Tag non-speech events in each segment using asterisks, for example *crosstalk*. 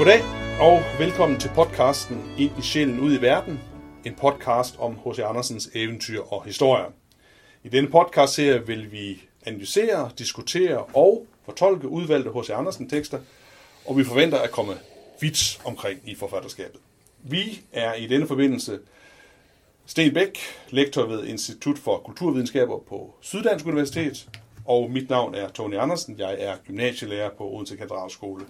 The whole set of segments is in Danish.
Goddag og velkommen til podcasten Ind i sjælen ud i verden. En podcast om H.C. Andersens eventyr og historier. I denne podcast serie vil vi analysere, diskutere og fortolke udvalgte H.C. Andersen tekster, og vi forventer at komme vidt omkring i forfatterskabet. Vi er i denne forbindelse Sten Bæk, lektor ved Institut for Kulturvidenskaber på Syddansk Universitet, og mit navn er Tony Andersen. Jeg er gymnasielærer på Odense Katedralskole.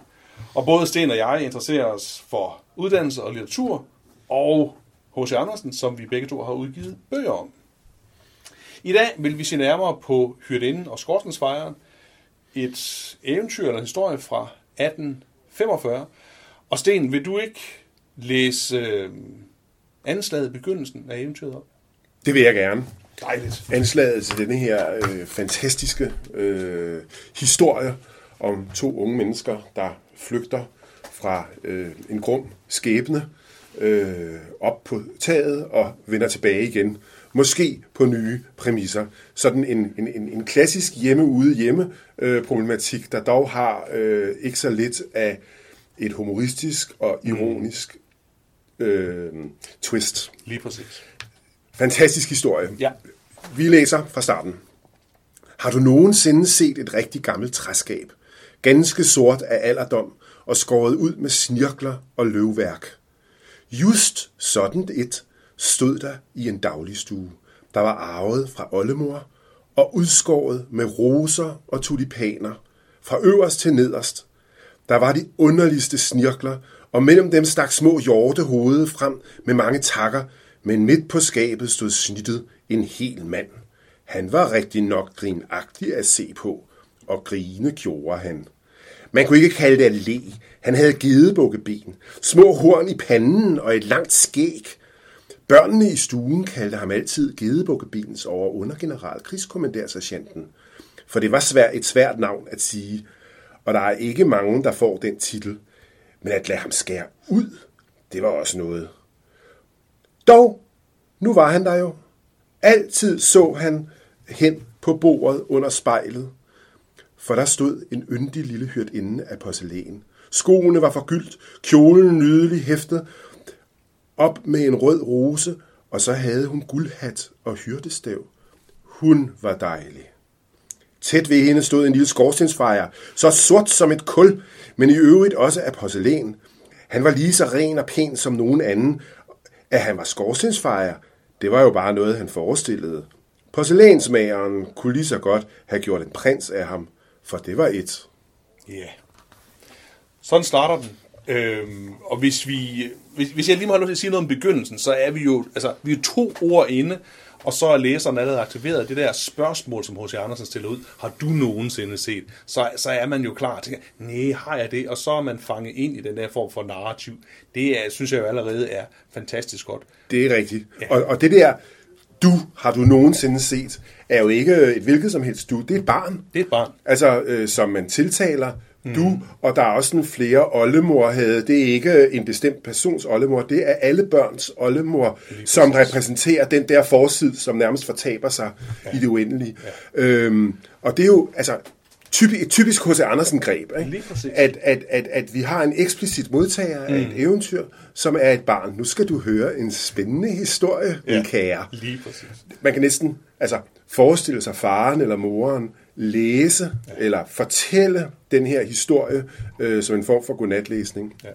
Og både Sten og jeg interesserer os for uddannelse og litteratur, og H.C. Andersen, som vi begge to har udgivet bøger om. I dag vil vi se nærmere på Hyrdinden og Skorstensfejren, et eventyr eller historie fra 1845. Og Sten, vil du ikke læse øh, anslaget begyndelsen af eventyret op? Det vil jeg gerne. Dejligt. Anslaget til denne her øh, fantastiske øh, historie om to unge mennesker, der flygter fra øh, en grum skæbne øh, op på taget og vender tilbage igen. Måske på nye præmisser. Sådan en, en, en, en klassisk hjemme-ude-hjemme-problematik, der dog har øh, ikke så lidt af et humoristisk og ironisk øh, twist. Lige præcis. Fantastisk historie. Ja. Vi læser fra starten. Har du nogensinde set et rigtig gammelt træskab? Ganske sort af alderdom og skåret ud med snirkler og løvværk. Just sådan et stod der i en dagligstue, der var arvet fra oldemor og udskåret med roser og tulipaner, fra øverst til nederst. Der var de underligste snirkler, og mellem dem stak små hjorte hovedet frem med mange takker, men midt på skabet stod snittet en hel mand. Han var rigtig nok grinagtig at se på, og grine gjorde han. Man kunne ikke kalde det at le. Han havde gedebukkeben, små horn i panden og et langt skæg. Børnene i stuen kaldte ham altid gedebukkebenens over undergeneral krigskommandærsergeanten, for det var svært et svært navn at sige, og der er ikke mange, der får den titel. Men at lade ham skære ud, det var også noget. Dog, nu var han der jo. Altid så han hen på bordet under spejlet, for der stod en yndig lille hyrt inde af porcelæn. Skoene var forgyldt, kjolen nydelig hæftet, op med en rød rose, og så havde hun guldhat og hyrdestav. Hun var dejlig. Tæt ved hende stod en lille skorstensfejer, så sort som et kul, men i øvrigt også af porcelæn. Han var lige så ren og pæn som nogen anden. At han var skorstensfejer, det var jo bare noget, han forestillede. Porcelænsmageren kunne lige så godt have gjort en prins af ham, for det var et. Ja. Yeah. Sådan starter den. Øhm, og hvis vi, hvis, hvis jeg lige må have lov til at sige noget om begyndelsen, så er vi jo, altså, vi er to ord inde, og så er læseren allerede aktiveret. Det der spørgsmål, som H.C. Andersen stiller ud, har du nogensinde set? Så, så er man jo klar til, nej, har jeg det? Og så er man fanget ind i den der form for narrativ. Det er, synes jeg jo allerede er fantastisk godt. Det er rigtigt. Ja. Og, og det der, du har du nogensinde set, er jo ikke et hvilket som helst du. Det er et barn. Det er et barn. Altså, øh, som man tiltaler mm. du, og der er også sådan flere oldemor havde. Det er ikke en bestemt persons oldemor, det er alle børns oldemor, som repræsenterer den der forsid, som nærmest fortaber sig ja. i det uendelige. Ja. Øhm, og det er jo, altså, typi, et typisk H.C. Andersen-greb, ikke? At, at, at, at vi har en eksplicit modtager mm. af et mm. eventyr, som er et barn. Nu skal du høre en spændende historie, ja. min kære. Lige præcis. Man kan næsten altså, forestille sig faren eller moren læse ja. eller fortælle den her historie øh, som en form for godnatlæsning. Ja.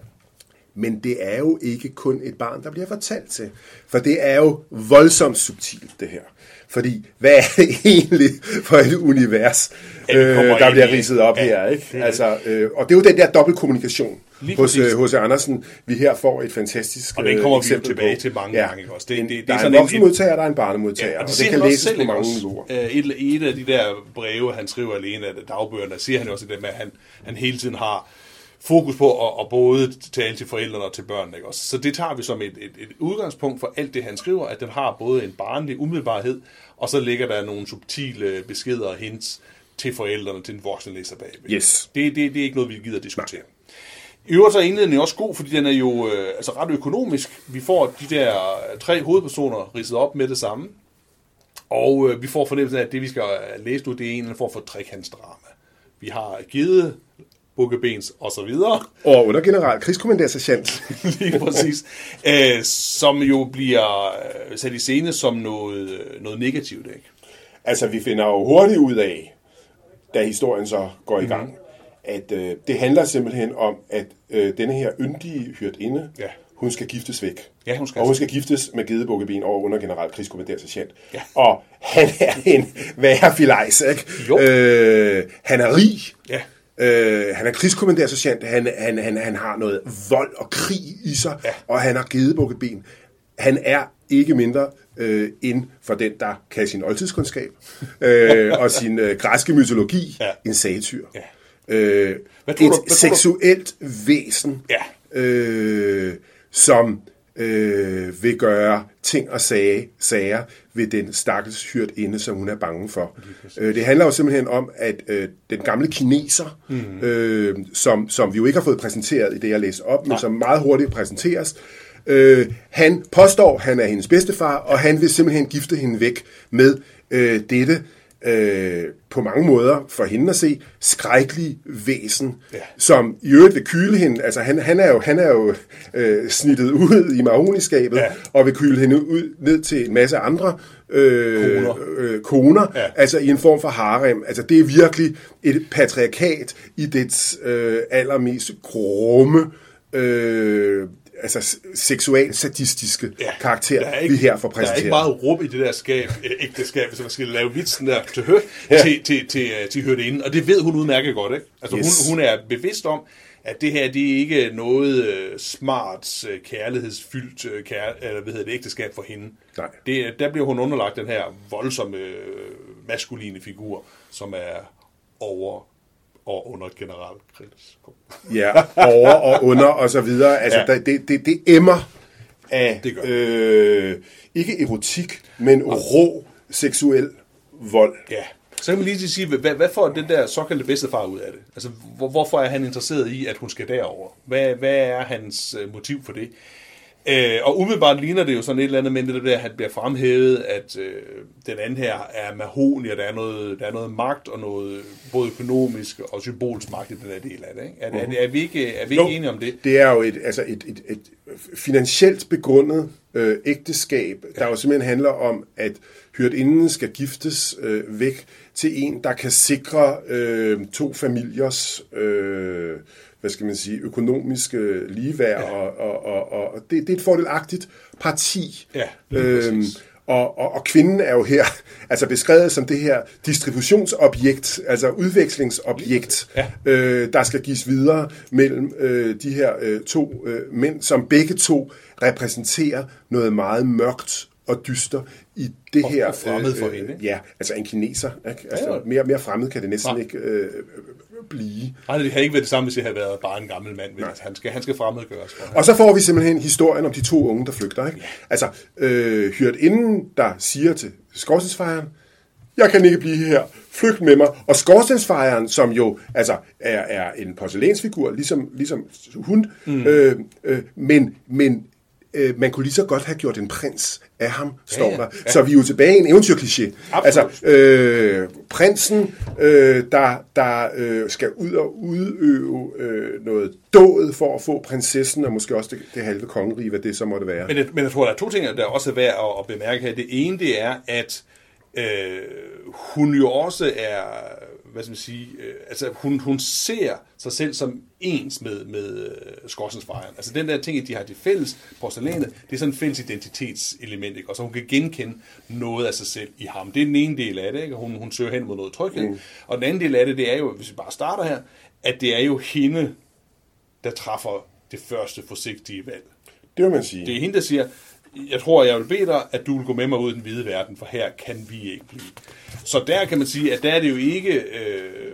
Men det er jo ikke kun et barn, der bliver fortalt til. For det er jo voldsomt subtilt, det her. Fordi, hvad er det *laughs* egentlig for et univers, øh, der bliver ridset op ja, her? Ikke? Altså, øh, og det er jo den der dobbeltkommunikation hos H.C. Øh, Andersen, vi her får et fantastisk Og den kommer vi tilbage på. til mange ja. gange også. Det, det, det, der er, er en voksenmodtager, der er en barnemodtager, ja, og, det, og det kan læses på mange niveauer. Øh, et, et af de der breve, han skriver alene af dagbøgerne, siger han også det med, at han, han hele tiden har fokus på at, at både tale til forældrene og til børnene. Ikke? Så det tager vi som et, et, et udgangspunkt for alt det, han skriver, at den har både en barnlig umiddelbarhed, og så ligger der nogle subtile beskeder og hints til forældrene, til den voksne læser bagved. Yes. Det, det, det er ikke noget, vi gider diskutere. Nej. I øvrigt så er indledningen også god, fordi den er jo øh, altså ret økonomisk. Vi får de der tre hovedpersoner ridset op med det samme. Og øh, vi får fornemmelsen af, at det, vi skal læse nu, det er en eller anden form for trekantsdrama. Vi har givet bukkebens og så videre. Og under general krigskommandersergeant. *laughs* Lige præcis. Øh, som jo bliver øh, sat i scene som noget, øh, noget negativt, ikke? Altså, vi finder jo hurtigt ud af, da historien så går i Mhm. gang, at øh, det handler simpelthen om, at øh, denne her yndige hyrtinde, Ja. hun skal giftes væk. Ja, hun skal Og hun altså- skal giftes med Gedebukkeben over under general krigskommandersergeant. Ja. Og han er en værre filajs, ikke? Jo. Øh, han er rig. Ja. Øh, han er krigskommandersergeant. Han, han, han, han har noget vold og krig i sig, Ja. og han har gedebukkeben. Han er ikke mindre øh, end for den, der kan sin oldtidskundskab *laughs* øh, og sin øh, græske mytologi, Ja. en satyr. Ja. Øh, Hvad tror et du- hvad tror du- seksuelt væsen, Ja. øh, som øh, vil gøre ting og sage, sager ved den stakkels hyrtinde, som hun er bange for. Øh, det handler jo simpelthen om, at øh, den gamle kineser, mm. øh, som, som vi jo ikke har fået præsenteret i det, jeg læste op, men som meget hurtigt præsenteres, øh, han påstår, han er hendes bedstefar, og han vil simpelthen gifte hende væk med øh, dette øh, på mange måder for hende at se skrækkelige væsen, Ja. som i øvrigt vil kyle hende. Altså han, han er jo, han er jo øh, snittet ud i mahoniskabet, Ja. og vil kyle hende ud ned til en masse andre øh, Koner. øh, koner, Ja. altså i en form for harem. Altså det er virkelig et patriarkat i dets øh, allermest grumme øh, altså s- seksuelt sadistiske ja, karakter, er vi her får Der er ikke præsenteret. meget rum i det der skab, øh, ægteskab, hvis man skal lave vitsen der til, hø, Ja. til, til, til, øh, til hørte Og det ved hun udmærket godt, ikke? Altså Yes. hun, hun er bevidst om, at det her, det er ikke noget øh, smart, øh, kærlighedsfyldt øh, kær, eller hvad hedder det, ægteskab for hende. Nej. Det, der bliver hun underlagt den her voldsomme maskuline figur, som er over og under generalkrigs. Ja, over og under og så videre. Altså, Ja. ja. det, det, det emmer af, Det gør øh, ikke erotik, men rå seksuel vold. Ja. Så kan man lige sige, hvad, hvad får den der såkaldte bedstefar ud af det? Altså, hvor, hvorfor er han interesseret i, at hun skal derover? Hvad, hvad er hans øh, motiv for det? Øh, og umiddelbart ligner det jo sådan et eller andet med det der, at han bliver fremhævet, at øh, den anden her er mahoni, og der er, noget, der er noget magt og noget både økonomisk og symbolsk magt i den her del af det. Ikke? Er, er, er, vi ikke, er vi ikke enige om det? Det er jo et, altså et, et, et finansielt begrundet øh, ægteskab, der jo simpelthen handler om, at hyrtinden skal giftes øh, væk til en, der kan sikre øh, to familiers øh, hvad skal man sige, økonomiske ligeværd, ja. og, og, og, og det, det er et fordelagtigt parti. Ja, øhm, og, og, og kvinden er jo her *laughs* altså beskrevet som det her distributionsobjekt, altså udvekslingsobjekt, Ja. øh, der skal gives videre mellem øh, de her øh, to øh, mænd, som begge to repræsenterer noget meget mørkt og dyster i det Og- her... og fremmed for hende, ikke? Ja, altså en kineser. Ikke? Altså, Ja, ja. mere, mere fremmed kan det næsten Nej. ikke øh, blive. Nej, det har ikke været det samme, hvis jeg havde været bare en gammel mand. Nej. Han skal, han skal fremmedgøres. Og så får vi simpelthen historien om de to unge, der flygter. Ikke? Altså, øh, hyrt inden, der siger til skorstensfejeren, jeg kan ikke blive her, flygt med mig. Og skorstensfejeren, som jo altså, er, er en porcelænsfigur, ligesom, ligesom hun, mm. øh, øh, men, men øh, man kunne lige så godt have gjort en prins af ham, står ja, der. ja. Så vi er jo tilbage i en eventyrkliché. Altså, øh, prinsen, øh, der, der øh, skal ud og udøve øh, noget dåd for at få prinsessen, og måske også det, det halve kongerige, hvad det så måtte være. Men men jeg tror, der er to ting, der også er værd at, at bemærke her. Det ene, det er, at øh, hun jo også er, hvad skal man sige, øh, altså hun, hun ser sig selv som ens med, med øh, Skorsensfejren. Altså den der ting, at de har til fælles porcelænet, det er sådan en fælles identitetselement, ikke? og så hun kan genkende noget af sig selv i ham. Det er den ene del af det, ikke? Og hun, hun søger hen mod noget tryghed. Mm. Og den anden del af det, det er jo, hvis vi bare starter her, at det er jo hende, der træffer det første forsigtige valg. Det vil man sige. Det er hende, der siger, jeg tror, jeg vil bede dig, at du vil gå med mig ud i den hvide verden, for her kan vi ikke blive. Så der kan man sige, at der er det jo ikke, øh,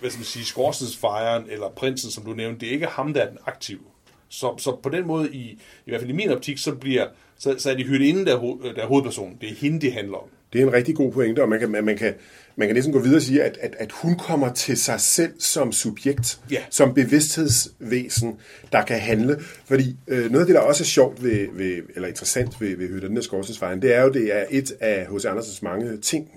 hvad skal man sige, skorstensfejeren eller prinsen, som du nævnte, det er ikke ham, der er den aktive. Så, så på den måde, i, i hvert fald i min optik, så, bliver, så, så er det hyrdeinden, der, der er hovedpersonen. Det er hende, det handler om. Det er en rigtig god pointe, og man kan, man, kan, man kan næsten gå videre og sige, at, at, at hun kommer til sig selv som subjekt, Ja. som bevidsthedsvæsen, der kan handle. Fordi øh, noget af det, der også er sjovt ved, ved eller interessant ved, ved Hytterne Skorstensvejen, det er jo, det er et af H.C. Andersens mange ting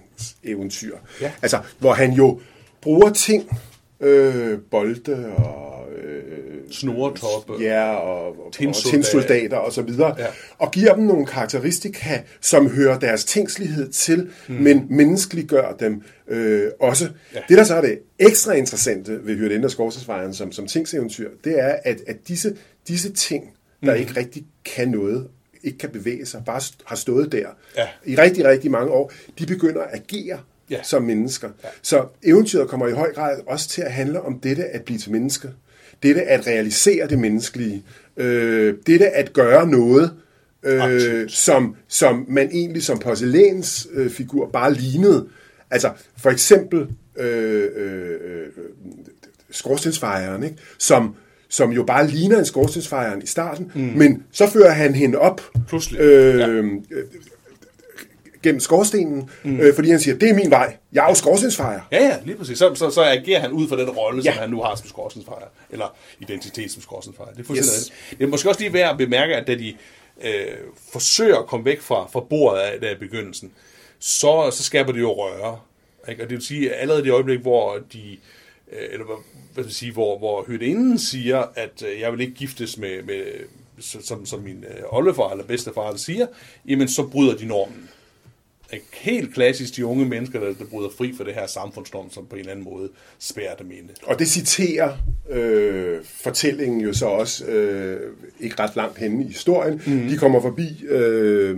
eventyr. Ja. Altså, hvor han jo bruger ting øh, bolde og øh, Snoretoppe. ja, og, og, og Tinsoldater. og så videre, Ja. og giver dem nogle karakteristika, som hører deres tænkslighed til, mm. men menneskeliggør dem øh, også. Ja. Det, der så er det ekstra interessante ved Hyrde og Skovsesvejren som, som tingseventyr, det er, at, at disse, disse ting, der mm. ikke rigtig kan noget, ikke kan bevæge sig, bare har stået der Ja. i rigtig, rigtig mange år, de begynder at agere Ja. som mennesker. Ja. Så eventyret kommer i høj grad også til at handle om dette at blive til menneske. Dette at realisere det menneskelige. Øh, dette at gøre noget, øh, som, som man egentlig som porcelænsfigur øh, bare lignede. Altså for eksempel øh, øh, øh, skorstensfejeren, ikke? Som, som jo bare ligner en skorstensfejeren i starten, mm. men så fører han hende op Pludselig. øh, Ja. Gennem skorstenen, mm. øh, fordi han siger, det er min vej, jeg er jo skorstensfejer. Ja, ja, lige præcis. Så, så, så agerer han ud fra den rolle, ja. Som han nu har som skorstensfejer, eller identitet som skorstensfejer. Det er fuldstændig Yes. Det er måske også lige værd at bemærke, at da de øh, forsøger at komme væk fra, fra bordet af, der i begyndelsen, så, så skaber det jo røre. Ikke? Og det vil sige, at allerede i det øjeblik, hvor de øh, eller hvad vil sige, hvor, hvor hyrdeinden siger, at øh, jeg vil ikke giftes med, med som, som min øh, oldefar eller bedstefar siger, jamen så bryder de normen. Ikke? Helt klassisk de unge mennesker, der, der bryder fri fra det her samfundsnorm, som på en eller anden måde spærer dem inde. Og det citerer øh, fortællingen jo så også øh, ikke ret langt henne i historien. Mm. De kommer forbi øh,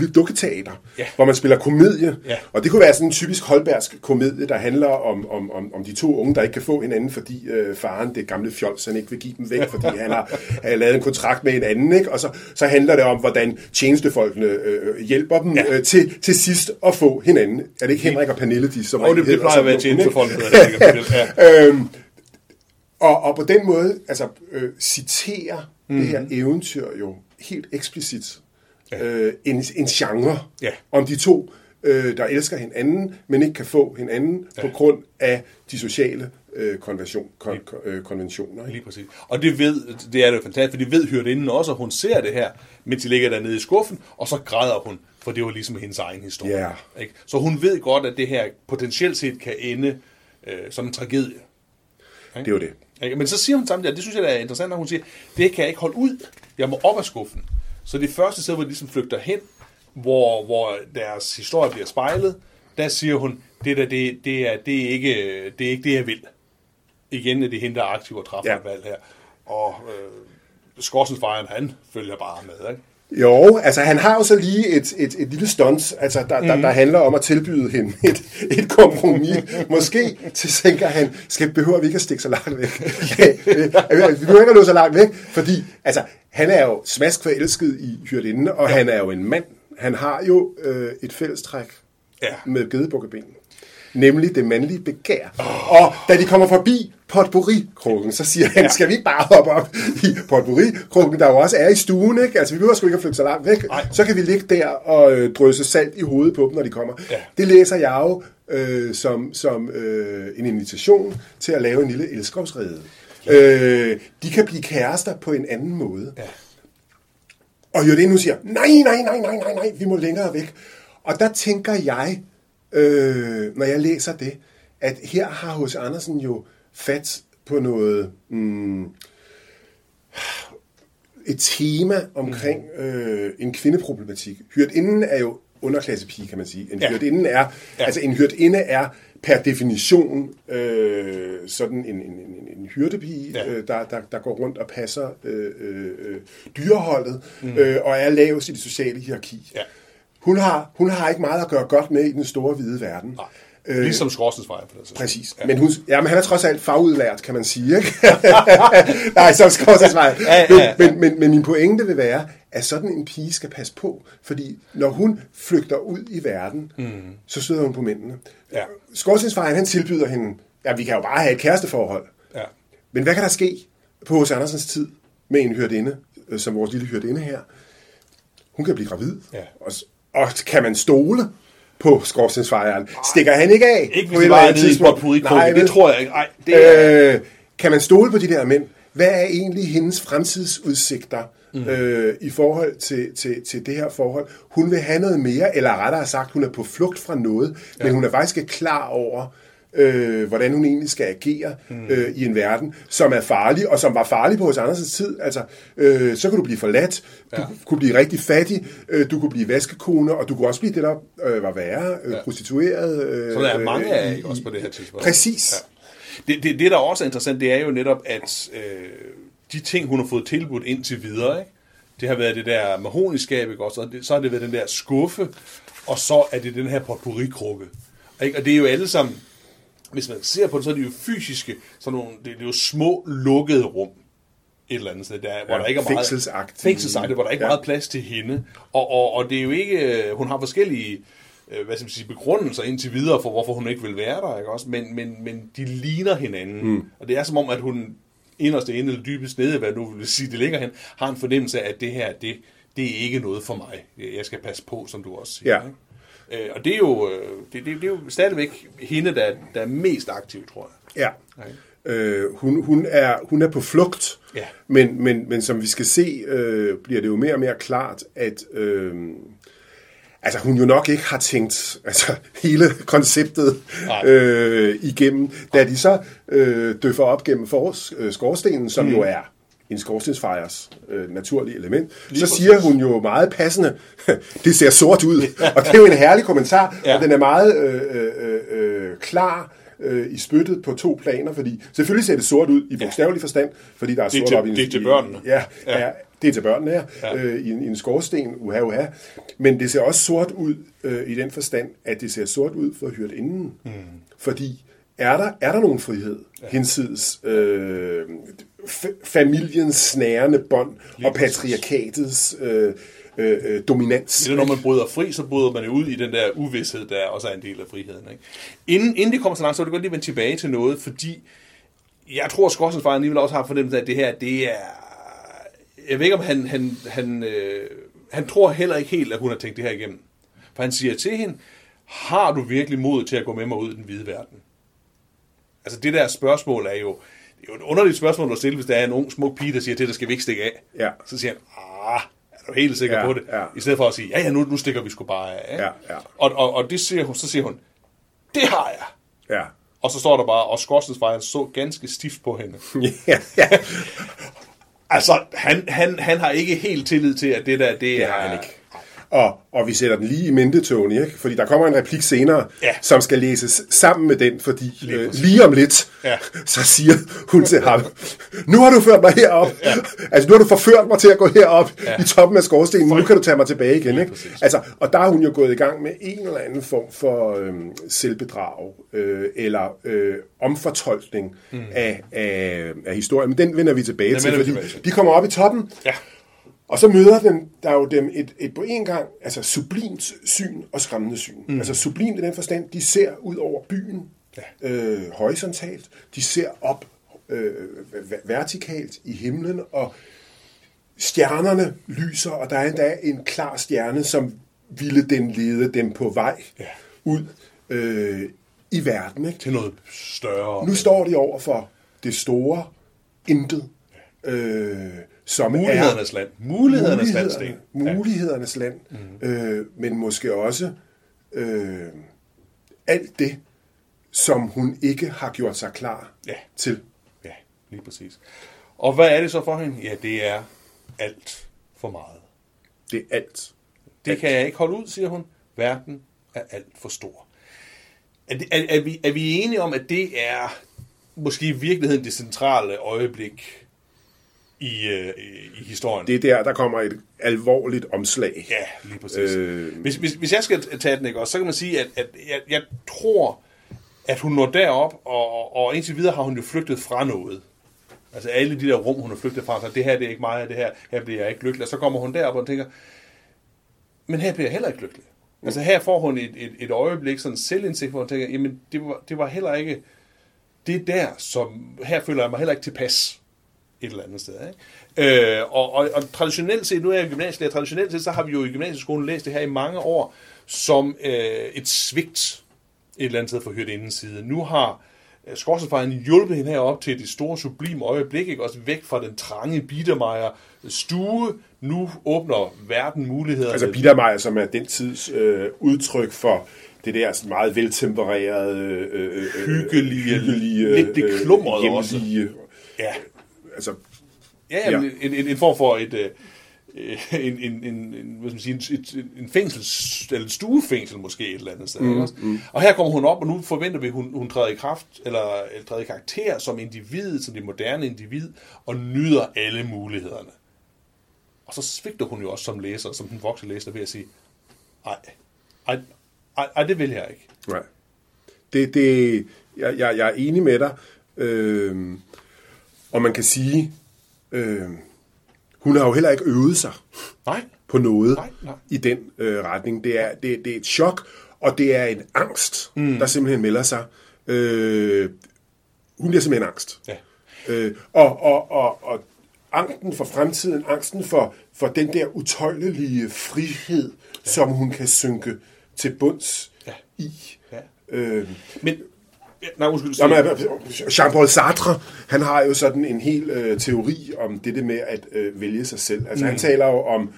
et dukketeater, Ja. hvor man spiller komedie. Ja. Og det kunne være sådan en typisk holbergsk komedie, der handler om, om, om, om de to unge, der ikke kan få hinanden, fordi øh, faren, det gamle fjols, han ikke vil give dem væk, fordi *laughs* han har, har lavet en kontrakt med en anden. Ikke? Og så, så handler det om, hvordan tjenestefolkene øh, hjælper dem Ja. Øh, til, til sidst at få hinanden. Er det ikke Henrik og Pernille, de som Og det, det plejer at være ikke? tjenestefolk, hedder det. *laughs* øhm, og, og på den måde altså, øh, citerer mm. det her eventyr jo helt eksplicit Ja. øh, en, en genre Ja. om de to, øh, der elsker hinanden, men ikke kan få hinanden ja. på grund af de sociale øh, konvention, kon, øh, konventioner. Ikke? Lige præcis. Og det ved, det er det jo fantastisk, for det ved hyrdeinden også, og hun ser det her, mens de ligger dernede i skuffen, og så græder hun, for det var ligesom hendes egen historie. Ja. Ikke? Så hun ved godt, at det her potentielt set kan ende øh, som en tragedie. Det er jo det. Ikke? Men så siger hun samtidig, og det synes jeg er interessant, når hun siger, det kan jeg ikke holde ud. Jeg må op af skuffen. Så det første sted, hvor de ligesom flygter hen, hvor, hvor deres historie bliver spejlet, der siger hun, det, der, det, det, er, det, er ikke, det er ikke det, jeg vil. Igen er det hende, der er aktiv og træffer Ja. valg her. Og øh, Skorsensfejren, han følger bare med. Ikke? Jo, altså han har jo så lige et, et, et lille stunt, altså, der, mm. der, der handler om at tilbyde hende et, et kompromis. Måske så tænker han, skal, behøver vi ikke at stikke så langt væk. *laughs* vi behøver ikke at nå så langt væk, fordi altså, han er jo smask forelsket i hyrdinde, og ja. han er jo en mand. Han har jo øh, et fællestræk Ja. med gedebukkeben. Nemlig det mandlige begær. Oh. Og da de kommer forbi potpourri-krukken, så siger han, ja. skal vi ikke bare hoppe op i potpourri-krukken, der jo også er i stuen, ikke? Altså, vi behøver sgu ikke at flytte så langt væk. Nej. Så kan vi ligge der og øh, drysse salt i hovedet på dem, når de kommer. Ja. Det læser jeg jo øh, som, som øh, en invitation til at lave en lille elskovsrede. Ja. Øh, de kan blive kærester på en anden måde. Ja. Og Jørgen nu siger, nej, nej, nej, nej, nej, nej, vi må længere væk. Og der tænker jeg, øh, når jeg læser det, at her har H.C. Andersen jo fat på noget, mm, et tema omkring øh, en kvindeproblematik. Hyrdinden er jo underklassepige, kan man sige. En Ja. hyrdinde er, Ja. altså en hyrdinde er per definition øh, sådan en, en, en, en hyrdepige, Ja. ja. øh, der, der, der går rundt og passer øh, øh, øh, dyreholdet, mm. øh, og er lavest i det sociale hierarki. Ja. Hun, har, hun har ikke meget at gøre godt med i den store hvide verden. Nej. Ligesom Skorsensfejren, for det. Præcis. Ja. Men, hun, ja, men han er trods alt fagudlært, kan man sige. Ikke? *laughs* Nej, også svare. Ja, ja, ja. Men, men, men, men min pointe vil være, at sådan en pige skal passe på. Fordi når hun flygter ud i verden, mm. så støder hun på mændene. Ja. Skorstensfejren, han tilbyder hende, ja, vi kan jo bare have et kæresteforhold. Ja. Men hvad kan der ske på H.C. Andersens tid med en hyrdinde, øh, som vores lille hyrdinde her? Hun kan blive gravid. Ja. Og, og kan man stole på skorstensfejren? Stikker han ikke af? Ikke hvis et det var i tidspunkt? Nej, Det tror jeg ikke. Nej, det er... Øh, kan man stole på de der mænd? Hvad er egentlig hendes fremtidsudsigter mm. øh, i forhold til, til, til det her forhold? Hun vil have noget mere, eller rettere sagt, hun er på flugt fra noget, ja. men hun er faktisk ikke klar over, øh, hvordan hun egentlig skal agere øh, i en verden, som er farlig, og som var farlig på hos Andersens tid. Altså, øh, så kunne du blive forladt, du Ja. kunne blive rigtig fattig, øh, du kunne blive vaskekone, og du kunne også blive det, der øh, var værre, øh, Ja. prostitueret. Øh, Så der er mange af i- ikke, også på det her tidspunkt. Præcis. Ja. Det, det, det, der også er interessant, det er jo netop, at øh, de ting, hun har fået tilbudt indtil videre, ikke? det har været det der mahoniskab, ikke? Også, og det, så har det været den der skuffe, og så er det den her potpourri-krukke. Ikke? Og det er jo alle sammen, hvis man ser på det, så er det jo fysiske, sådan nogle, det, det er jo små, lukkede rum, et eller andet sted, der, hvor Ja, der ikke er meget... Fængselsagtigt, hvor der ikke er Ja. meget plads til hende. Og, og, og det er jo ikke... øh, Hun har forskellige øh, hvad skal man sige, begrundelser indtil videre for, hvorfor hun ikke vil være der, ikke også? Men, men, men de ligner hinanden. Mm. Og det er som om, at hun inderst inde, eller dybest nede, hvad du vil sige, det ligger hen, har en fornemmelse af, at det her, det, det er ikke noget for mig. Jeg skal passe på, som du også siger. Ja. Ikke? Øh, og det er, jo, øh, det, det, det er jo stadigvæk hende, der, der er mest aktiv, tror jeg. Ja. Okay. Øh, hun, hun, er, hun er på flugt, Ja. men, men, men som vi skal se, øh, bliver det jo mere og mere klart, at øh, altså, hun jo nok ikke har tænkt altså, *laughs* hele konceptet Nej. øh, igennem. Da de så øh, døffer op gennem for, øh, skorstenen, som mm. jo er en skorstensfejers øh, naturlige element, Lige så siger hun jo meget passende, *laughs* det ser sort ud. og det er jo en herlig kommentar, Ja. og den er meget øh, øh, øh, klar øh, i spyttet på to planer, fordi selvfølgelig ser det sort ud i bogstavelig forstand, fordi der er Det er sort til- op i det er til børnene. Ja, Ja. ja. ja, det er til børnene her, Ja. øh, i, en, i en skorsten, uha, uha. Men det ser også sort ud øh, i den forstand, at det ser sort ud for hyret inden. Mm. Fordi er der, er der nogen frihed ja. hensides øh, familiens snærende bånd og patriarkatets øh, øh, øh, dominans? Det er, når man bryder fri, så bryder man jo ud i den der uvidshed, der også er en del af friheden. Ikke? Inden, inden det kommer så langt, så vil jeg godt lige vende tilbage til noget, fordi jeg tror, at Skorsensfejren alligevel også har fornemmelsen af, at det her, det er... Jeg ved ikke, om han, han, han, øh, han tror heller ikke helt, at hun har tænkt det her igennem. For han siger til hende, har du virkelig mod til at gå med mig ud i den hvide verden? Altså det der spørgsmål er jo, det er jo et underligt spørgsmål at stille, hvis der er en ung smuk pige, der siger til dig, skal vi ikke stikke af? Ja. Så siger han, ah, er du helt sikker Ja, på det? ja. I stedet for at sige, ja, ja, nu, nu stikker vi sgu bare af. ikke? Ja, ja. Og, og, og det siger hun, så siger hun, det har jeg. Ja. Og så står der bare, og Skorstensfejren så ganske stift på hende. *laughs* ja, ja. Altså, han, han, han har ikke helt tillid til, at det der, det, Det er... har han ikke. Og, og vi sætter den lige i mente, Tony, ikke? fordi der kommer en replik senere, Ja. som skal læses sammen med den, fordi Lige øh, lige om lidt, Ja. så siger hun til ham, nu har du ført mig herop, ja. altså nu har du forført mig til at gå herop Ja. i toppen af skorstenen, nu kan du tage mig tilbage igen. Ikke? Altså, og der er hun jo gået i gang med en eller anden form for øhm, selvbedrag, øh, eller øh, omfortolkning mm. af, af, af historien, men den vender vi tilbage Den til, fordi tilbage til. de kommer op i toppen, Ja, og så møder dem, der er jo dem et, et på en gang, altså sublimt syn og skræmmende syn. Mm. Altså sublimt i den forstand, de ser ud over byen, ja. øh, horisontalt, de ser op øh, vertikalt i himlen, og stjernerne lyser, og der er endda en klar stjerne, som ville den lede dem på vej Ja. ud øh, i verden. Ikke? til noget større. Nu står de over for det store intet, øh, som er Mulighedernes land. Mulighedernes land, Sten. Ja. Mulighedernes land, mm. øh, men måske også øh, alt det, som hun ikke har gjort sig klar Ja. til. Ja, lige præcis. Og hvad er det så for hende? Ja, det er alt for meget. Det er alt. Det kan jeg ikke holde ud, siger hun. Verden er alt for stor. Er, det, er, er, vi, er vi enige om, at det er måske i virkeligheden det centrale øjeblik i, øh, i historien? Det er der, der kommer et alvorligt omslag. Ja, lige præcis. Øh... Hvis, hvis, hvis jeg skal tage den, ikke, også, så kan man sige, at, at jeg, jeg tror, at hun når derop, og, og indtil videre har hun jo flygtet fra noget. Altså alle de der rum, hun har flygtet fra, så det her det er ikke mig, det her, her bliver jeg ikke lykkelig. Og så kommer hun derop og tænker, men her bliver jeg heller ikke lykkelig. Altså her får hun et, et, et øjeblik, sådan selvindsigt, hvor hun tænker, jamen det var, det var heller ikke, det er der, som, her føler jeg mig heller ikke tilpas et eller andet sted. Ikke? Øh, og, og, og traditionelt set, nu er jeg gymnasielærer, traditionelt set, så har vi jo i gymnasieskolen læst det her i mange år, som øh, et svigt et eller andet sted for hørt inden side. Nu har skorstensfejren hjulpet hende herop til det store sublime øjeblik, ikke? også væk fra den trange Biedermeier stue. Nu åbner verden muligheder. Altså Biedermeier, som er den tids øh, udtryk for det der sådan meget veltempererede, øh, øh, hyggelige, hyggelige lidt det klumrede også. hjemlige, Ja, altså, ja, ja. En, en, en form for et... øh, en, en, en, en, hvad skal man sige, en, et, en fængsels, eller et stuefængsel måske et eller andet sted. Mm, mm. Og her kommer hun op, og nu forventer vi, at hun, hun træder i kraft, eller, eller træder i karakter som individ, som det moderne individ, og nyder alle mulighederne. Og så svigter hun jo også som læser, som den voksne læser, ved at sige, ej, ej, ej, ej det vil jeg ikke. nej. Det, det, jeg, jeg, jeg er enig med dig, øh, og man kan sige, øh, hun har jo heller ikke øvet sig Nej, på noget Nej, nej. i den øh, retning. Det er, det, det er et chok, og det er en angst, mm. der simpelthen melder sig. Øh, hun bliver simpelthen angst. ja. Øh, og, og, og, og angsten for fremtiden, angsten for, for den der utøjlelige frihed, ja. som hun kan synke til bunds Ja. i. ja. Øh, Men, nej, undskyld. Jamen, Jean-Paul Sartre, han har jo sådan en hel øh, teori om det med at øh, vælge sig selv. Altså mm. han taler jo om,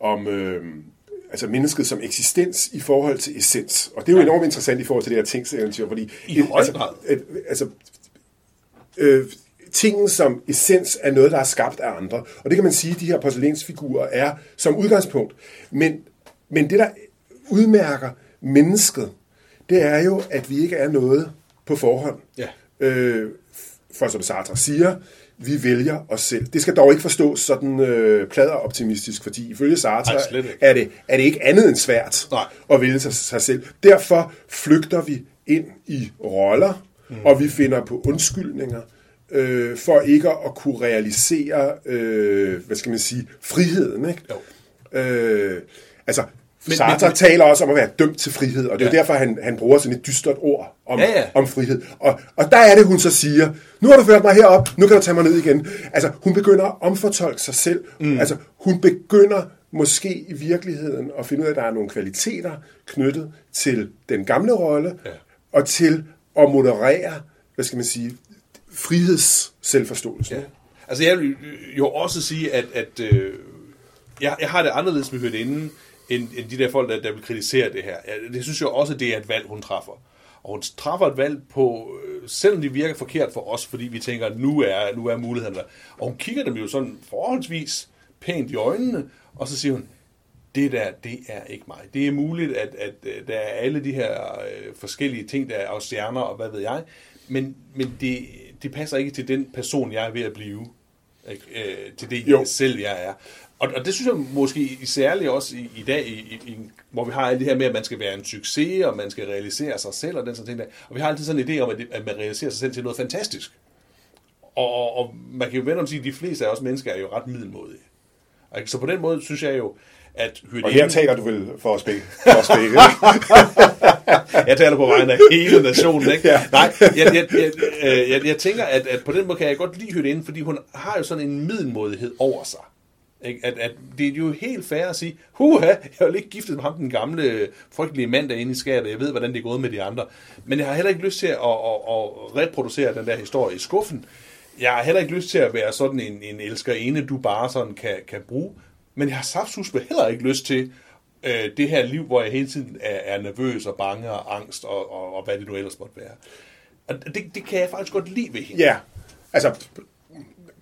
om øh, altså mennesket som eksistens i forhold til essens. Og det er jo ja. enormt interessant i forhold til det her tingseventyr, fordi... I høj altså, grad. øh, altså, øh, tingen som essens er noget, der er skabt af andre. Og det kan man sige, at de her porcelænsfigurer er som udgangspunkt. Men, men det, der udmærker mennesket, det er jo, at vi ikke er noget på forhånd. Ja. Øh, for som Sartre siger, vi vælger os selv. Det skal dog ikke forstås sådan øh, pladeroptimistisk, fordi ifølge Sartre ikke. er, det, er det ikke andet end svært Nej. at vælge sig, sig selv. Derfor flygter vi ind i roller, mm. og vi finder på undskyldninger, øh, for ikke at kunne realisere, øh, hvad skal man sige, friheden. Ikke? Jo. Øh, altså, Men- Sartre men- taler også om at være dømt til frihed, og det er jo Ja. derfor, han, han bruger sådan et dystert ord om, Ja, ja. om frihed. Og, og der er det, hun så siger, nu har du ført mig herop, nu kan du tage mig ned igen. Altså, hun begynder at omfortolke sig selv. Mm. Altså, hun begynder måske i virkeligheden at finde ud af, at der er nogle kvaliteter knyttet til den gamle rolle, Ja. og til at moderere, hvad skal man sige, friheds selvforståelse. Ja. Altså jeg vil jo også sige, at, at øh, jeg, jeg har det anderledes med hørinden, end, end de der folk, der, der vil kritisere det her. Det synes jeg også, det er et valg, hun træffer. Og hun træffer et valg på, øh, selvom det virker forkert for os, fordi vi tænker, at nu er, nu er muligheden der. Og hun kigger dem jo sådan forholdsvis pænt i øjnene, og så siger hun, det der, det er ikke mig. Det er muligt, at, at øh, der er alle de her øh, forskellige ting, der er af stjerner, og hvad ved jeg, men, men det, det passer ikke til den person, jeg er ved at blive. Ikke? Øh, til det, Jo. selv jeg er. Og, og det synes jeg måske særligt også i, i dag, i, i, hvor vi har alt det her med, at man skal være en succes, og man skal realisere sig selv, og den sådan ting der. Og vi har altid sådan en idé om, at, det, at man realiserer sig selv til noget fantastisk. Og, og, og man kan jo vende om sige, at de fleste af os mennesker er jo ret middelmodige. Så på den måde synes jeg jo, at Og her taler du vel for os begge. For os *laughs* begge jeg taler på vegne af hele nationen, ikke? Ja. Nej, jeg, jeg, jeg, øh, jeg, jeg tænker, at, at på den måde kan jeg godt lide Hytte fordi hun har jo sådan en middelmodighed over sig. Ikke? At, at det er jo helt fair at sige, huha, jeg har ikke giftet med ham, den gamle, frygtelige mand derinde i skabet, jeg ved, hvordan det er gået med de andre. Men jeg har heller ikke lyst til at, at, at, at reproducere den der historie i skuffen. Jeg har heller ikke lyst til at være sådan en, en elskerinde, du bare sådan kan, kan bruge. Men jeg har saftsusme heller ikke lyst til øh, det her liv, hvor jeg hele tiden er, er nervøs og bange og angst og, og, og hvad det nu ellers måtte være. Og det, det kan jeg faktisk godt lide ved hende. Ja, altså,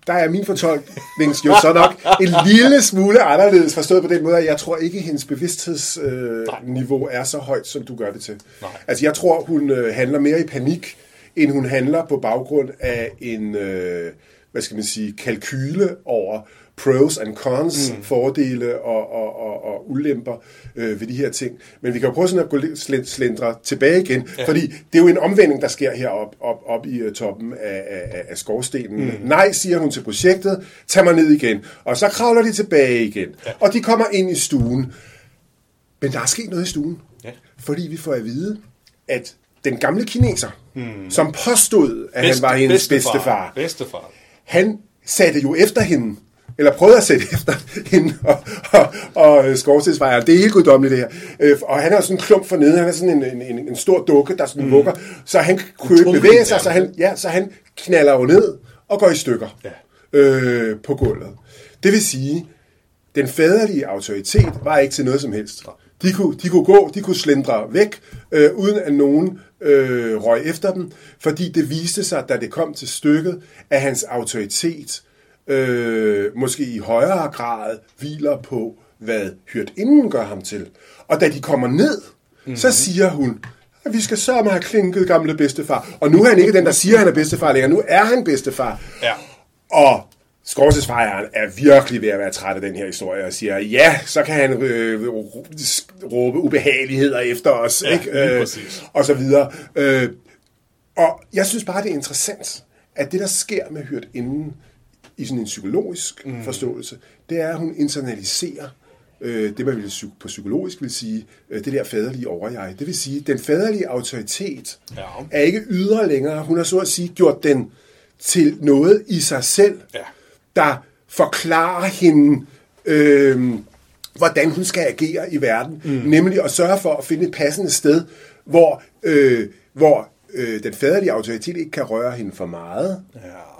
der er min fortolkning jo så nok en lille smule anderledes, forstået på den måde, at jeg tror ikke, at hendes bevidsthedsniveau øh, er så højt, som du gør det til. Nej. Altså, jeg tror, hun øh, handler mere i panik, end hun handler på baggrund af en, øh, hvad skal man sige, kalkyle over pros and cons, mm. fordele og, og, og, og ulemper øh, ved de her ting. Men vi kan jo prøve sådan at gå lidt slen- slendre tilbage igen, ja. fordi det er jo en omvending, der sker heroppe op, op i uh, toppen af, af, af skorstenen. Mm. Nej, siger hun til projektet, tag mig ned igen. Og så kravler de tilbage igen. Ja. Og de kommer ind i stuen. Men der er sket noget i stuen. Ja. Fordi vi får at vide, at den gamle kineser, mm. som påstod, at han var hendes bedstefar, Bedstefar. han satte jo efter hende eller prøvede at sætte efter hende og, og, og skorstensfejeren. Det er helt guddommeligt, det her. Øh, og han er sådan en klump for nede. Han er sådan en, en, en stor dukke, der sådan mm. vugger. Så han kunne ikke bevæge sig, så han, ja, så han knaller jo ned og går i stykker ja. øh, på gulvet. Det vil sige, den faderlige autoritet var ikke til noget som helst. De kunne, de kunne gå, de kunne slendre væk, øh, uden at nogen øh, røg efter dem, fordi det viste sig, da det kom til stykket, at hans autoritet øh, måske i højere grad hviler på, hvad hørt inden gør ham til. Og da de kommer ned, mm-hmm. så siger hun, at vi skal sørge have klinket gamle bedstefar. Og nu er han ikke den, der siger, at han er bedstefar længere. Nu er han bedstefar. Ja. Og Scorsesefejeren er virkelig ved at være træt af den her historie og siger, ja, så kan han øh, råbe ubehageligheder efter os, ja, ikke? Øh, og så videre. Øh, og jeg synes bare, det er interessant, at det, der sker med hørt inden i sådan en psykologisk mm. forståelse, det er, at hun internaliserer øh, det, man vil på psykologisk vil sige, øh, det der faderlige overjeg. Det vil sige, den faderlige autoritet ja. er ikke ydre længere. Hun har så at sige gjort den til noget i sig selv. Ja der forklarer hende, øh, hvordan hun skal agere i verden. Mm. Nemlig at sørge for at finde et passende sted, hvor, øh, hvor øh, den faderlige autoritet ikke kan røre hende for meget. Ja.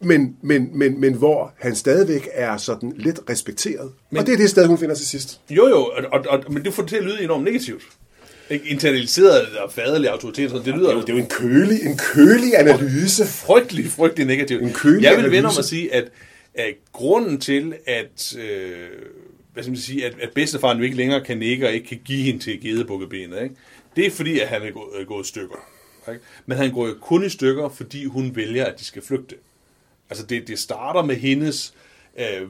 Men, men, men, men hvor han stadigvæk er sådan lidt respekteret. Men, og det er det sted, hun finder til sidst. Jo, jo, og, og, og, men det får det til at lyde enormt negativt. Ikke internaliseret og faderlig autoritet. Så det, lyder, det, er jo, det er jo en kølig, en kølig analyse. Frygtelig, frygtelig negativt. En kølig Jeg vil vende om at sige, at, at grunden til, at, øh, hvad skal man sige, at, at bedstefaren ikke længere kan nikke og ikke kan give hende til gedebukkebenet, ikke? det er fordi, at han er gået, er gået i stykker. Ikke? Men han går jo kun i stykker, fordi hun vælger, at de skal flygte. Altså det, det starter med hendes øh,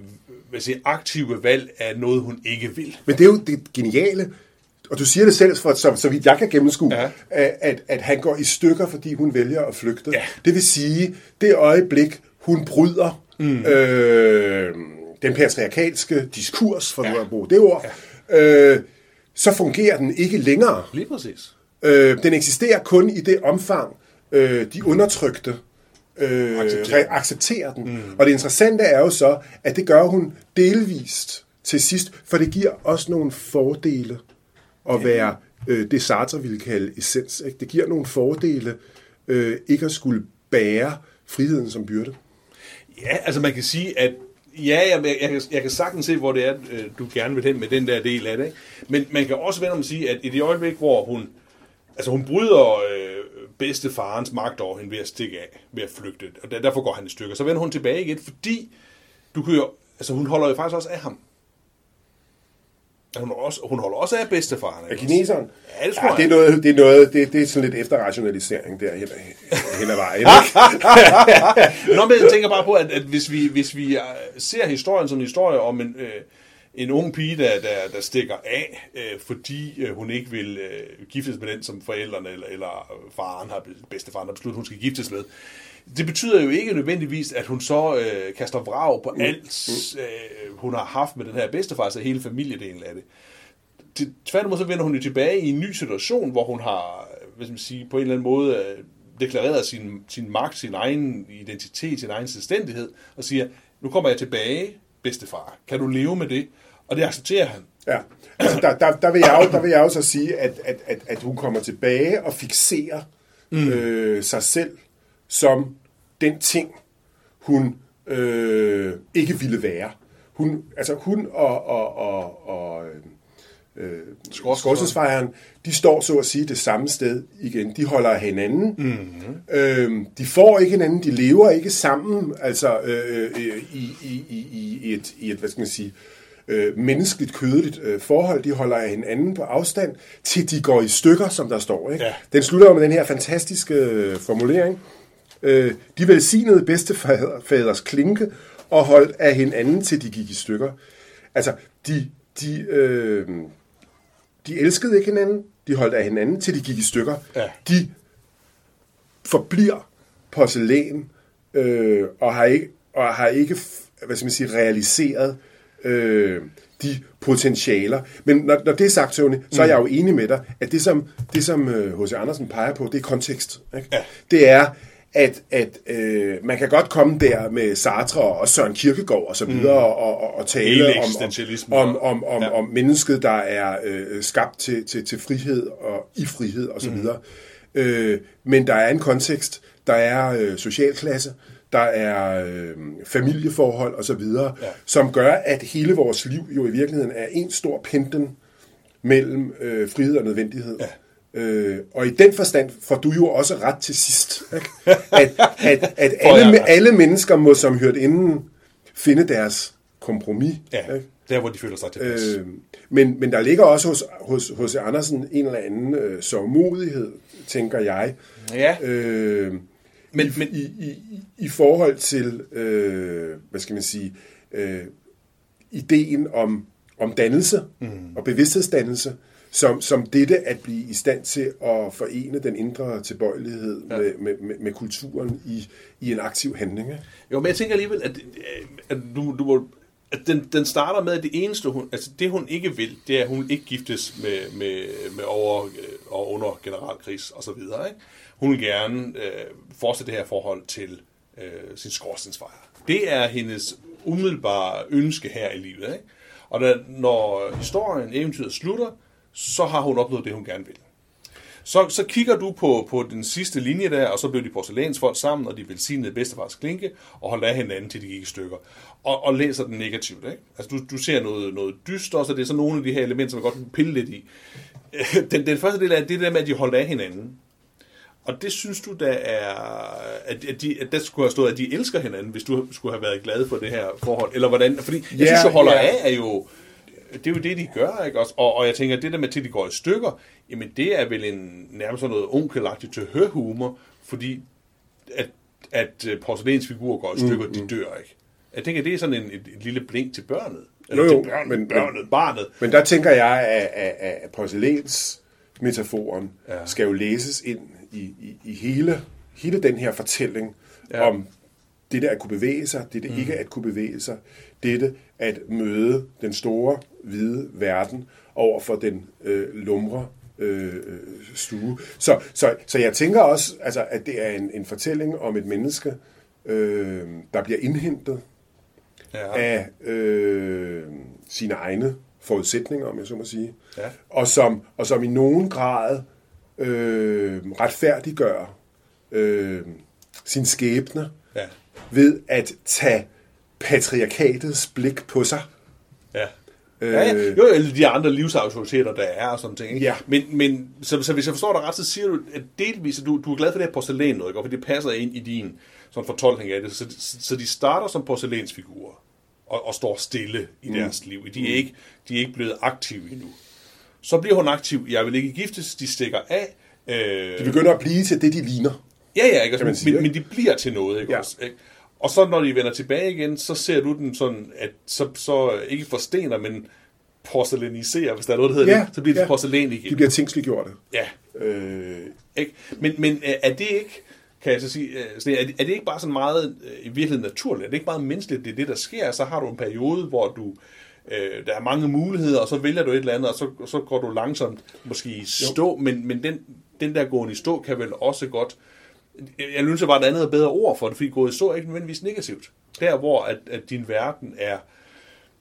hvad siger, aktive valg af noget, hun ikke vil. Men det er jo det geniale og du siger det selv, for, så, så vidt jeg kan gennemskue, ja. at, at han går i stykker, fordi hun vælger at flygte. Ja. Det vil sige, det øjeblik, hun bryder mm. øh, den patriarkalske diskurs, for ja. at bruge det ord, ja. øh, så fungerer den ikke længere. Lige præcis. Øh, den eksisterer kun i det omfang, øh, de undertrykte øh, accepterer. accepterer den. Mm. Og det interessante er jo så, at det gør hun delvist til sidst, for det giver også nogle fordele at være øh, det Sartre ville kalde essens. Ikke? Det giver nogle fordele øh, ikke at skulle bære friheden som byrde. Ja, altså man kan sige, at ja, jeg, jeg, jeg, kan, jeg kan sagtens se, hvor det er, øh, du gerne vil hen med den der del af det. Ikke? Men man kan også vende om at sige, at i det øjeblik, hvor hun, altså hun bryder øh, bedstefarens magt over hende ved at stikke af, ved at flygte, og der, derfor går han i stykker, så vender hun tilbage igen, fordi du kan jo, altså hun holder jo faktisk også af ham. Hun, også, hun holder også af bedstefaren. Af kineseren? Ja, det, ja, det er noget, det er noget, det, det er sådan lidt efterrationalisering der hen, hen ad vejen. *laughs* Nå, men jeg tænker bare på, at, at hvis, vi, hvis vi øh, ser historien som en historie om en, øh, en ung pige, der, der, der stikker af, øh, fordi øh, hun ikke vil øh, giftes med den, som forældrene eller, eller faren har, bedstefaren har besluttet, hun skal giftes med, det betyder jo ikke nødvendigvis, at hun så øh, kaster vrag på mm. alt, mm. øh, hun har haft med den her bedstefar, altså hele familiedelen af det. det tværtimod så vender hun jo tilbage i en ny situation, hvor hun har, hvis man sige, på en eller anden måde øh, deklareret sin, sin magt, sin egen identitet, sin egen selvstændighed, og siger, nu kommer jeg tilbage, bedstefar. Kan du leve med det? Og det accepterer han. Ja, altså der, der, der, vil jeg jo, der vil jeg også sige, at, at, at, at hun kommer tilbage og fixerer mm. øh, sig selv som den ting, hun øh, ikke ville være. Hun, altså hun og, og, og, og øh, Skorstensfejeren, de står så at sige det samme sted igen. De holder af hinanden. Mm-hmm. Øh, de får ikke hinanden, de lever ikke sammen, altså øh, øh, i, i, i, i, et, i et, hvad skal man sige, øh, menneskeligt, kødeligt øh, forhold. De holder af hinanden på afstand, til de går i stykker, som der står. Ikke? Ja. Den slutter med den her fantastiske øh, formulering. Øh, de velsignede bedstefaders klinke og holdt af hinanden, til de gik i stykker. Altså, de, de, øh, de elskede ikke hinanden, de holdt af hinanden, til de gik i stykker. Ja. De forbliver porcelæn øh, og har ikke, og har ikke hvad skal man sige, realiseret øh, de potentialer. Men når, når det er sagt, Tony, så er jeg jo enig med dig, at det som, det, som H.C. Øh, Andersen peger på, det er kontekst. Ikke? Ja. Det er, at, at øh, man kan godt komme der med Sartre og Søren Kierkegaard og så videre mm. og, og, og tale om, om, om, om, ja. om mennesket, der er øh, skabt til, til, til frihed og i frihed og så mm. videre. Øh, men der er en kontekst, der er øh, socialklasse, der er øh, familieforhold og så videre, ja. som gør, at hele vores liv jo i virkeligheden er en stor penten mellem øh, frihed og nødvendighed. Ja. Øh, og i den forstand får du jo også ret til sidst, ikke? *laughs* at, at, at alle, alle mennesker må som hørt inden finde deres kompromis. Ja, ikke? der hvor de føler sig tilpas. Øh, men, men der ligger også hos, hos, hos Andersen en eller anden øh, sørgmodighed, tænker jeg. Ja. Øh, men, i, men, i, i, I forhold til, øh, hvad skal man sige, øh, ideen om, om dannelse mm. og bevidsthedsdannelse, som, som dette at blive i stand til at forene den indre tilbøjelighed ja. med, med, med, med kulturen i, i en aktiv handling. Ikke? Jo, men jeg tænker alligevel, at, at du, du må, at den, den starter med, at det eneste, hun, altså det hun ikke vil, det er, at hun ikke giftes med, med, med over og under generalkris og så videre. Ikke? Hun vil gerne øh, fortsætte det her forhold til øh, sin skorstensfejr. Det er hendes umiddelbare ønske her i livet. Ikke? Og da, når historien, eventyret slutter, så har hun opnået det, hun gerne vil. Så, så kigger du på, på den sidste linje der, og så bliver de porcelænsfolk sammen, og de velsignede bedstefars klinke, og holder af hinanden, til de gik i stykker. Og, og læser den negativt. Ikke? Altså, du, du ser noget, noget dyster, så det er så nogle af de her elementer, som jeg godt kan pille lidt i. *laughs* Den, den første del er det der med, at de holder af hinanden. Og det synes du, der er, at, at, de, at der skulle have stået, at de elsker hinanden, hvis du skulle have været glad for det her forhold? Eller hvordan? Fordi jeg yeah, synes, at holder yeah. af er jo, det er jo det, de gør, ikke også? Og, og jeg tænker, at det der med, at de går i stykker, jamen det er vel en, nærmest sådan noget onkelagtigt til hørhumor, fordi at, at øh, porcelænsfigurer går i stykker, mm, mm. de dør, ikke? Jeg tænker, det er sådan en, et, et lille blink til børnet. Eller jo, jo, til børnet, men, børnet, barnet. Men der tænker jeg, at, at, at porcelæns metaforen ja. skal jo læses ind i, i, i hele, hele den her fortælling ja. om det der at kunne bevæge sig, det der mm. ikke at kunne bevæge sig, dette at møde den store, hvide verden over for den øh, lumre øh, stue. Så, så, så jeg tænker også, altså, at det er en, en fortælling om et menneske, øh, der bliver indhentet ja. af øh, sine egne forudsætninger, om jeg så må sige, ja. og, som, og som i nogen grad øh, retfærdiggør øh, sin skæbne ja. ved at tage patriarkatets blik på sig. Ja. Øh, ja, ja. Jo, eller de andre livsautoriteter, der er og sådan ting. Ikke? Ja. Men, men så, så hvis jeg forstår dig ret, så siger du, at delvis, at du, du er glad for det her porcelæn noget, ikke? for det passer ind i din sådan fortolkning af det. Så, så de starter som porcelænsfigurer og, og står stille i mm. deres liv. De er, ikke, de er ikke blevet aktive endnu. Så bliver hun aktiv. Jeg vil ikke giftes. De stikker af. Øh, de begynder at blive til det, de ligner. Ja, ja, ikke? Altså, sige, men, men de bliver til noget. Ikke? Ja. Også, ikke? Og så når de vender tilbage igen, så ser du dem sådan, at så, så ikke forstener, men porcelaniserer, hvis der er noget, der hedder ja, det, så bliver det ja. porcelæn igen. De bliver tingsliggjorte. Ja. Øh. Ikke? Men, men er det ikke, kan jeg så sige, øh, er det, er det ikke bare sådan meget øh, i virkeligheden naturligt? Er det ikke meget menneskeligt, det er det, der sker? Så har du en periode, hvor du øh, der er mange muligheder, og så vælger du et eller andet, og så, så går du langsomt måske i stå, men, men den, den der gående i stå kan vel også godt jeg synes, at var et andet bedre ord for det, fordi gået i stå er ikke nødvendigvis negativt. Der, hvor at, at din verden er,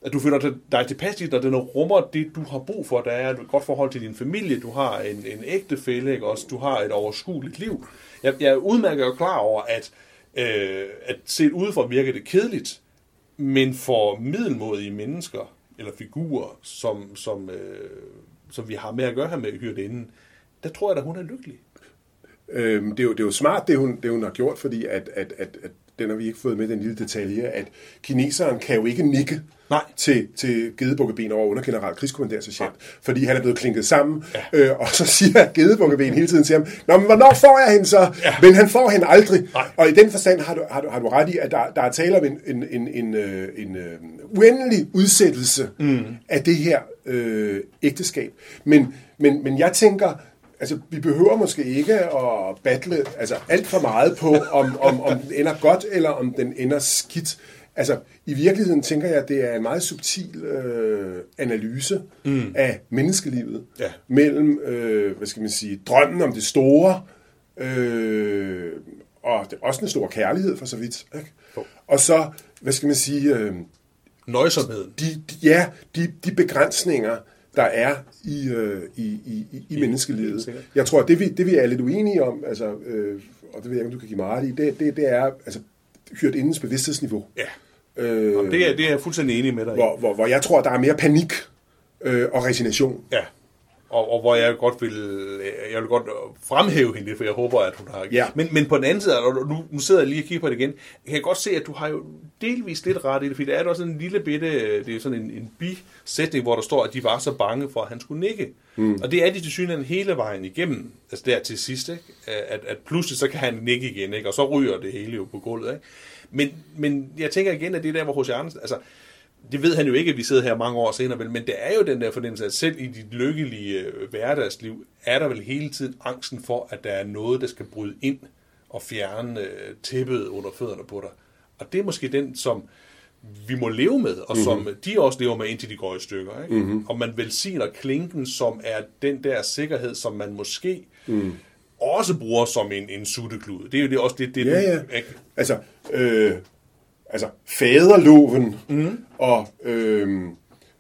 at du føler dig tilpas i, og den rummer det, du har brug for. Der er et godt forhold til din familie, du har en, en ægtefælle, ikke? Også, du har et overskueligt liv. Jeg, jeg er udmærket og klar over, at, øh, at set udefra virker det kedeligt, men for middelmodige mennesker, eller figurer, som, som, øh, som vi har med at gøre her med hyrdinden, der tror jeg, at hun er lykkelig. Øhm, det, er jo, det er jo smart, det hun, det hun har gjort, fordi at, at, at, at den har vi ikke fået med, den lille detalje, at kineseren kan jo ikke nikke Nej. til, til Gedebukkeben over under general krigskommandersergeant, fordi han er blevet klinket sammen, ja. øh, og så siger Gedebukkeben hele tiden til ham, Nå, men hvornår får jeg hende så? Ja. Men han får hende aldrig. Nej. Og i den forstand har du, har du, har du ret i, at der, der er tale om en, en, en, en, øh, en, en uh, uendelig udsættelse mm. af det her øh, ægteskab. Men, men, men jeg tænker, altså, vi behøver måske ikke at battle altså, alt for meget på, om, om, om den ender godt, eller om den ender skidt. Altså, i virkeligheden tænker jeg, at det er en meget subtil øh, analyse mm. af menneskelivet. Ja. Mellem, øh, hvad skal man sige, drømmen om det store, øh, og det er også en stor kærlighed for så vidt. Ikke? Og så, hvad skal man sige, øh, Nøjsomheden. de, de, ja, de, de begrænsninger, der er i, øh, i, i, i, i menneskelivet. Jeg tror, det vi, det vi er lidt uenige om, altså, øh, og det ved jeg ikke, om du kan give mig ret i, det, det, det er altså, hyrt indens bevidsthedsniveau. Ja. Øh, Jamen, det, er, det er jeg fuldstændig enig med dig hvor, hvor, hvor jeg tror, der er mere panik øh, og resignation. Ja. Og, og hvor jeg godt vil, jeg vil godt fremhæve hende, for jeg håber, at hun har... Ja. Men, men på den anden side, og nu, nu sidder jeg lige og kigger på det igen, jeg kan godt se, at du har jo delvis lidt ret i det, fordi der er der også en lille bitte, det er sådan en, en bisætning, hvor der står, at de var så bange for, at han skulle nikke. Mm. Og det er de til synligheden hele vejen igennem, altså der til sidst, ikke? At, at pludselig så kan han nikke igen, ikke? og så ryger det hele jo på gulvet. Ikke? Men, men jeg tænker igen, at det er der, hvor H.C. Andersen, altså, det ved han jo ikke, at vi sidder her mange år senere, vel, men det er jo den der fornemmelse, at selv i dit lykkelige øh, hverdagsliv, er der vel hele tiden angsten for, at der er noget, der skal bryde ind og fjerne øh, tæppet under fødderne på dig. Og det er måske den, som vi må leve med, og som mm-hmm. de også lever med, indtil de går i stykker. Ikke? Mm-hmm. Og man velsigner klinken, som er den der sikkerhed, som man måske mm. Også bruger som en, en sutteklud. Det er jo det, også det, det Ja, ja. ikke? Altså, øh, altså faderloven mm. og, øh,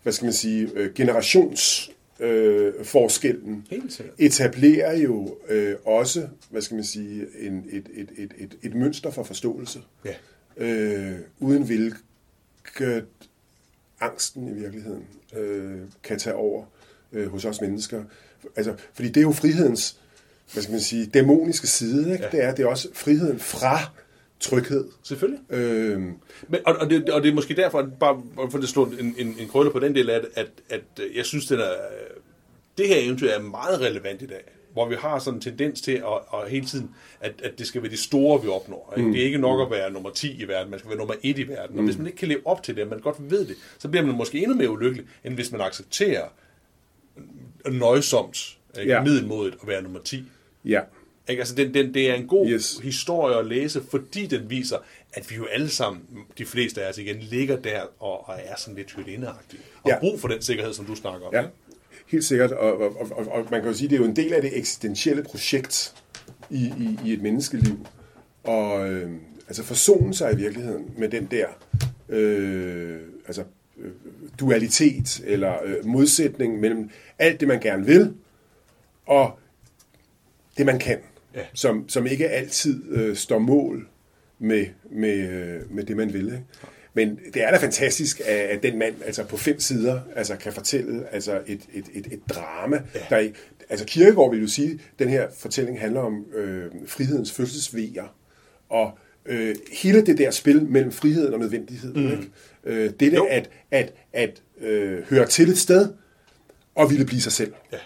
hvad skal man sige, øh, generations øh, forskellen sikkert. etablerer jo øh, også, hvad skal man sige, en, et, et, et, et, et mønster for forståelse, Ja. øh, uden hvilket angsten i virkeligheden øh, kan tage over øh, hos os mennesker. Altså, fordi det er jo frihedens, hvad skal man sige, dæmoniske side, ikke? Ja. Det er, det er også friheden fra tryghed. Selvfølgelig. Øh, Men, og, og, det, og det er måske derfor, bare for at slå en, en, en krølle på den del af det, at, at jeg synes, den er, det her eventyr er meget relevant i dag. Hvor vi har sådan en tendens til at, at hele tiden, at, at det skal være det store, vi opnår. Ikke? Det er ikke nok at være nummer 10 i verden, man skal være nummer 1 i verden. Og hvis man ikke kan leve op til det, og man godt ved det, så bliver man måske endnu mere ulykkelig, end hvis man accepterer nøjsomt, ikke? Ja. middelmodigt at være nummer 10. ja. Ikke? Altså, den, den, det er en god Yes. historie at læse, fordi den viser, at vi jo alle sammen, de fleste af os igen, ligger der og, og er sådan lidt hyrdindeagtige. Og Ja. brug for den sikkerhed, som du snakker om. Ja, helt sikkert. Og, og, og, og, og man kan jo sige, at det er jo en del af det eksistentielle projekt i, i, i et menneskeliv. Og øh, altså forsone sig i virkeligheden med den der øh, altså, øh, dualitet eller øh, modsætning mellem alt det, man gerne vil, og det, man kan. Ja. Som, som ikke altid øh, står mål med, med, øh, med det, man vil. Ikke? Men det er da fantastisk, at, at den mand altså på fem sider altså, kan fortælle altså et, et, et, et drama. Ja. Der, er- altså Kierkegaard vil jo sige, at den her fortælling handler om øh, frihedens fødselsvejer. Og øh, hele det der spil mellem friheden og nødvendigheden. Mm. Ikke? Øh, det der at, at, at øh, høre til et sted og ville blive sig selv. Ja.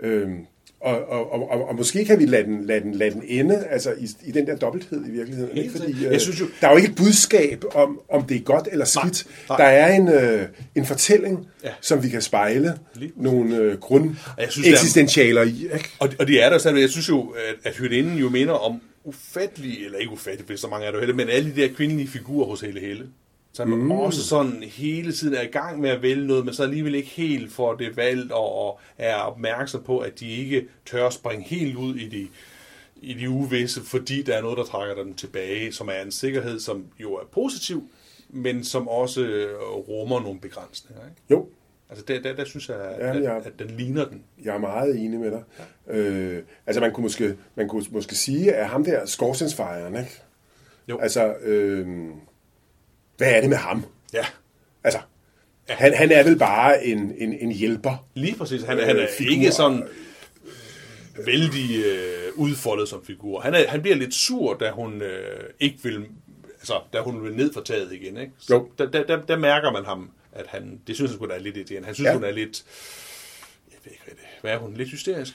Øhm, og, og, og, og, og måske kan vi lade den, lade den, lade den ende altså i, i den der dobbelthed i virkeligheden. Ikke? Fordi, øh, Jeg synes jo- Der er jo ikke et budskab om, om det er godt eller skidt. nej. Der er en, øh, en fortælling, Ja. som vi kan spejle Lige nogle øh, grund det er- eksistentialer i. Ikke? Og, og de er der stadigvæk. Jeg synes jo, at, at hyrdeinden jo minder om ufattelige, eller ikke ufattelige, for så mange er der jo heller, men alle de der kvindelige figurer hos Helle Helle. Så man mm. også sådan hele tiden er i gang med at vælge noget, men så alligevel ikke helt får det valgt, og, og er opmærksom på, at de ikke tør springe helt ud i de, i de uvisse, fordi der er noget, der trækker dem tilbage, som er en sikkerhed, som jo er positiv, men som også øh, rummer nogle begrænsninger. Ikke? Jo, Altså der, der, der synes jeg, at, Ja, at, ja. at den ligner den. jeg er meget enig med dig. Øh, altså man kunne, måske, man kunne måske sige, at ham der skorstensfejeren, ikke? Jo. Altså, øh, hvad er det med ham? Ja, Altså, han, han er vel bare en, en, en hjælper. Lige præcis. Han, Øh, øh, han er figur. ikke sådan vældig øh, udfoldet som figur. Han, er, han bliver lidt sur, da hun øh, ikke vil, altså, da hun vil ned for taget igen. Ikke? Så Jo. Der, der, der, der, mærker man ham, at han, det synes han sgu da er lidt irriterende. Han synes, Ja. ja. hun er lidt, jeg ved ikke, hvad, det, hvad er hun, lidt hysterisk?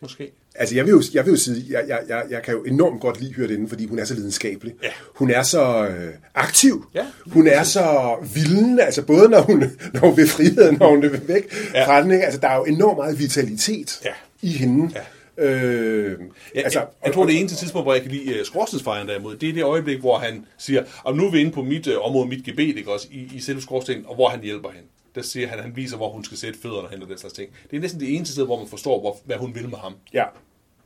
Måske. Altså, jeg vil jo, jeg vil jo sige, jeg, jeg, jeg, jeg kan jo enormt godt lide Hyrdinde, fordi hun er så lidenskabelig. Ja. Hun er så øh, aktiv. Ja. Hun er så vilden, altså både når hun, når hun vil friheden, når hun vil væk Ja. fra den. Ikke? Altså, der er jo enormt meget vitalitet Ja. i hende. Ja. Øh, Jeg, altså, jeg, jeg tror, det eneste tidspunkt, hvor jeg kan lide uh, skorstensfejren derimod, det er det øjeblik, hvor han siger, og nu er vi inde på mit uh, område, mit gebet, ikke også, i, i selve skorstenen, og hvor han hjælper hende. Der siger han, han viser, hvor hun skal sætte fødderne hen og den slags ting. Det er næsten det eneste sted, hvor man forstår, hvor, hvad hun vil med ham. Ja.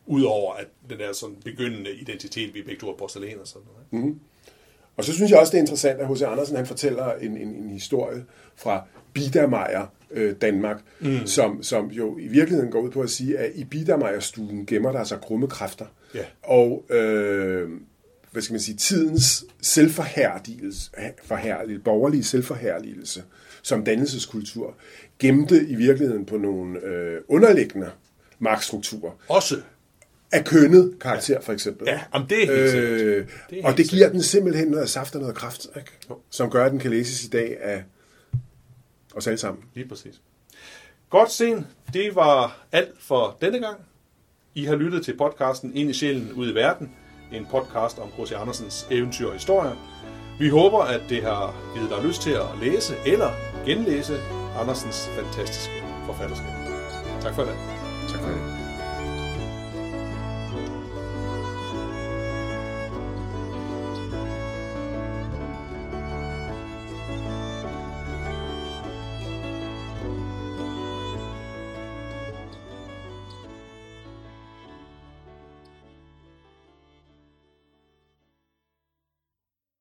Udover at den der sådan begyndende identitet, vi begge to er porcelæn og sådan noget. Mm. Og så synes jeg også, det er interessant, at H.C. Andersen han fortæller en, en, en historie fra Biedermeier, øh, Danmark, mm. som, som jo i virkeligheden går ud på at sige, at i Biedermeier-stuen gemmer der sig grumme kræfter. Ja. Og øh, hvad skal man sige, tidens selvforhærdigelse, forhærligelse, borgerlige selvforhærligelse som dannelseskultur, gemte i virkeligheden på nogle øh, underliggende magtstrukturer. Også Af kønnet karakter, for eksempel. Ja, jamen, det er helt øh, Det er Og det giver den simpelthen noget saft og noget kraft, ikke? som gør, at den kan læses i dag af os alle sammen. Lige præcis. Godt, Sten. Det var alt for denne gang. I har lyttet til podcasten Ind i sjælen ud i verden. En podcast om H.C. Andersens eventyr og historier. Vi håber, at det har givet dig lyst til at læse eller genlæse Andersens fantastiske forfatterskab. Tak for det. Tak for det.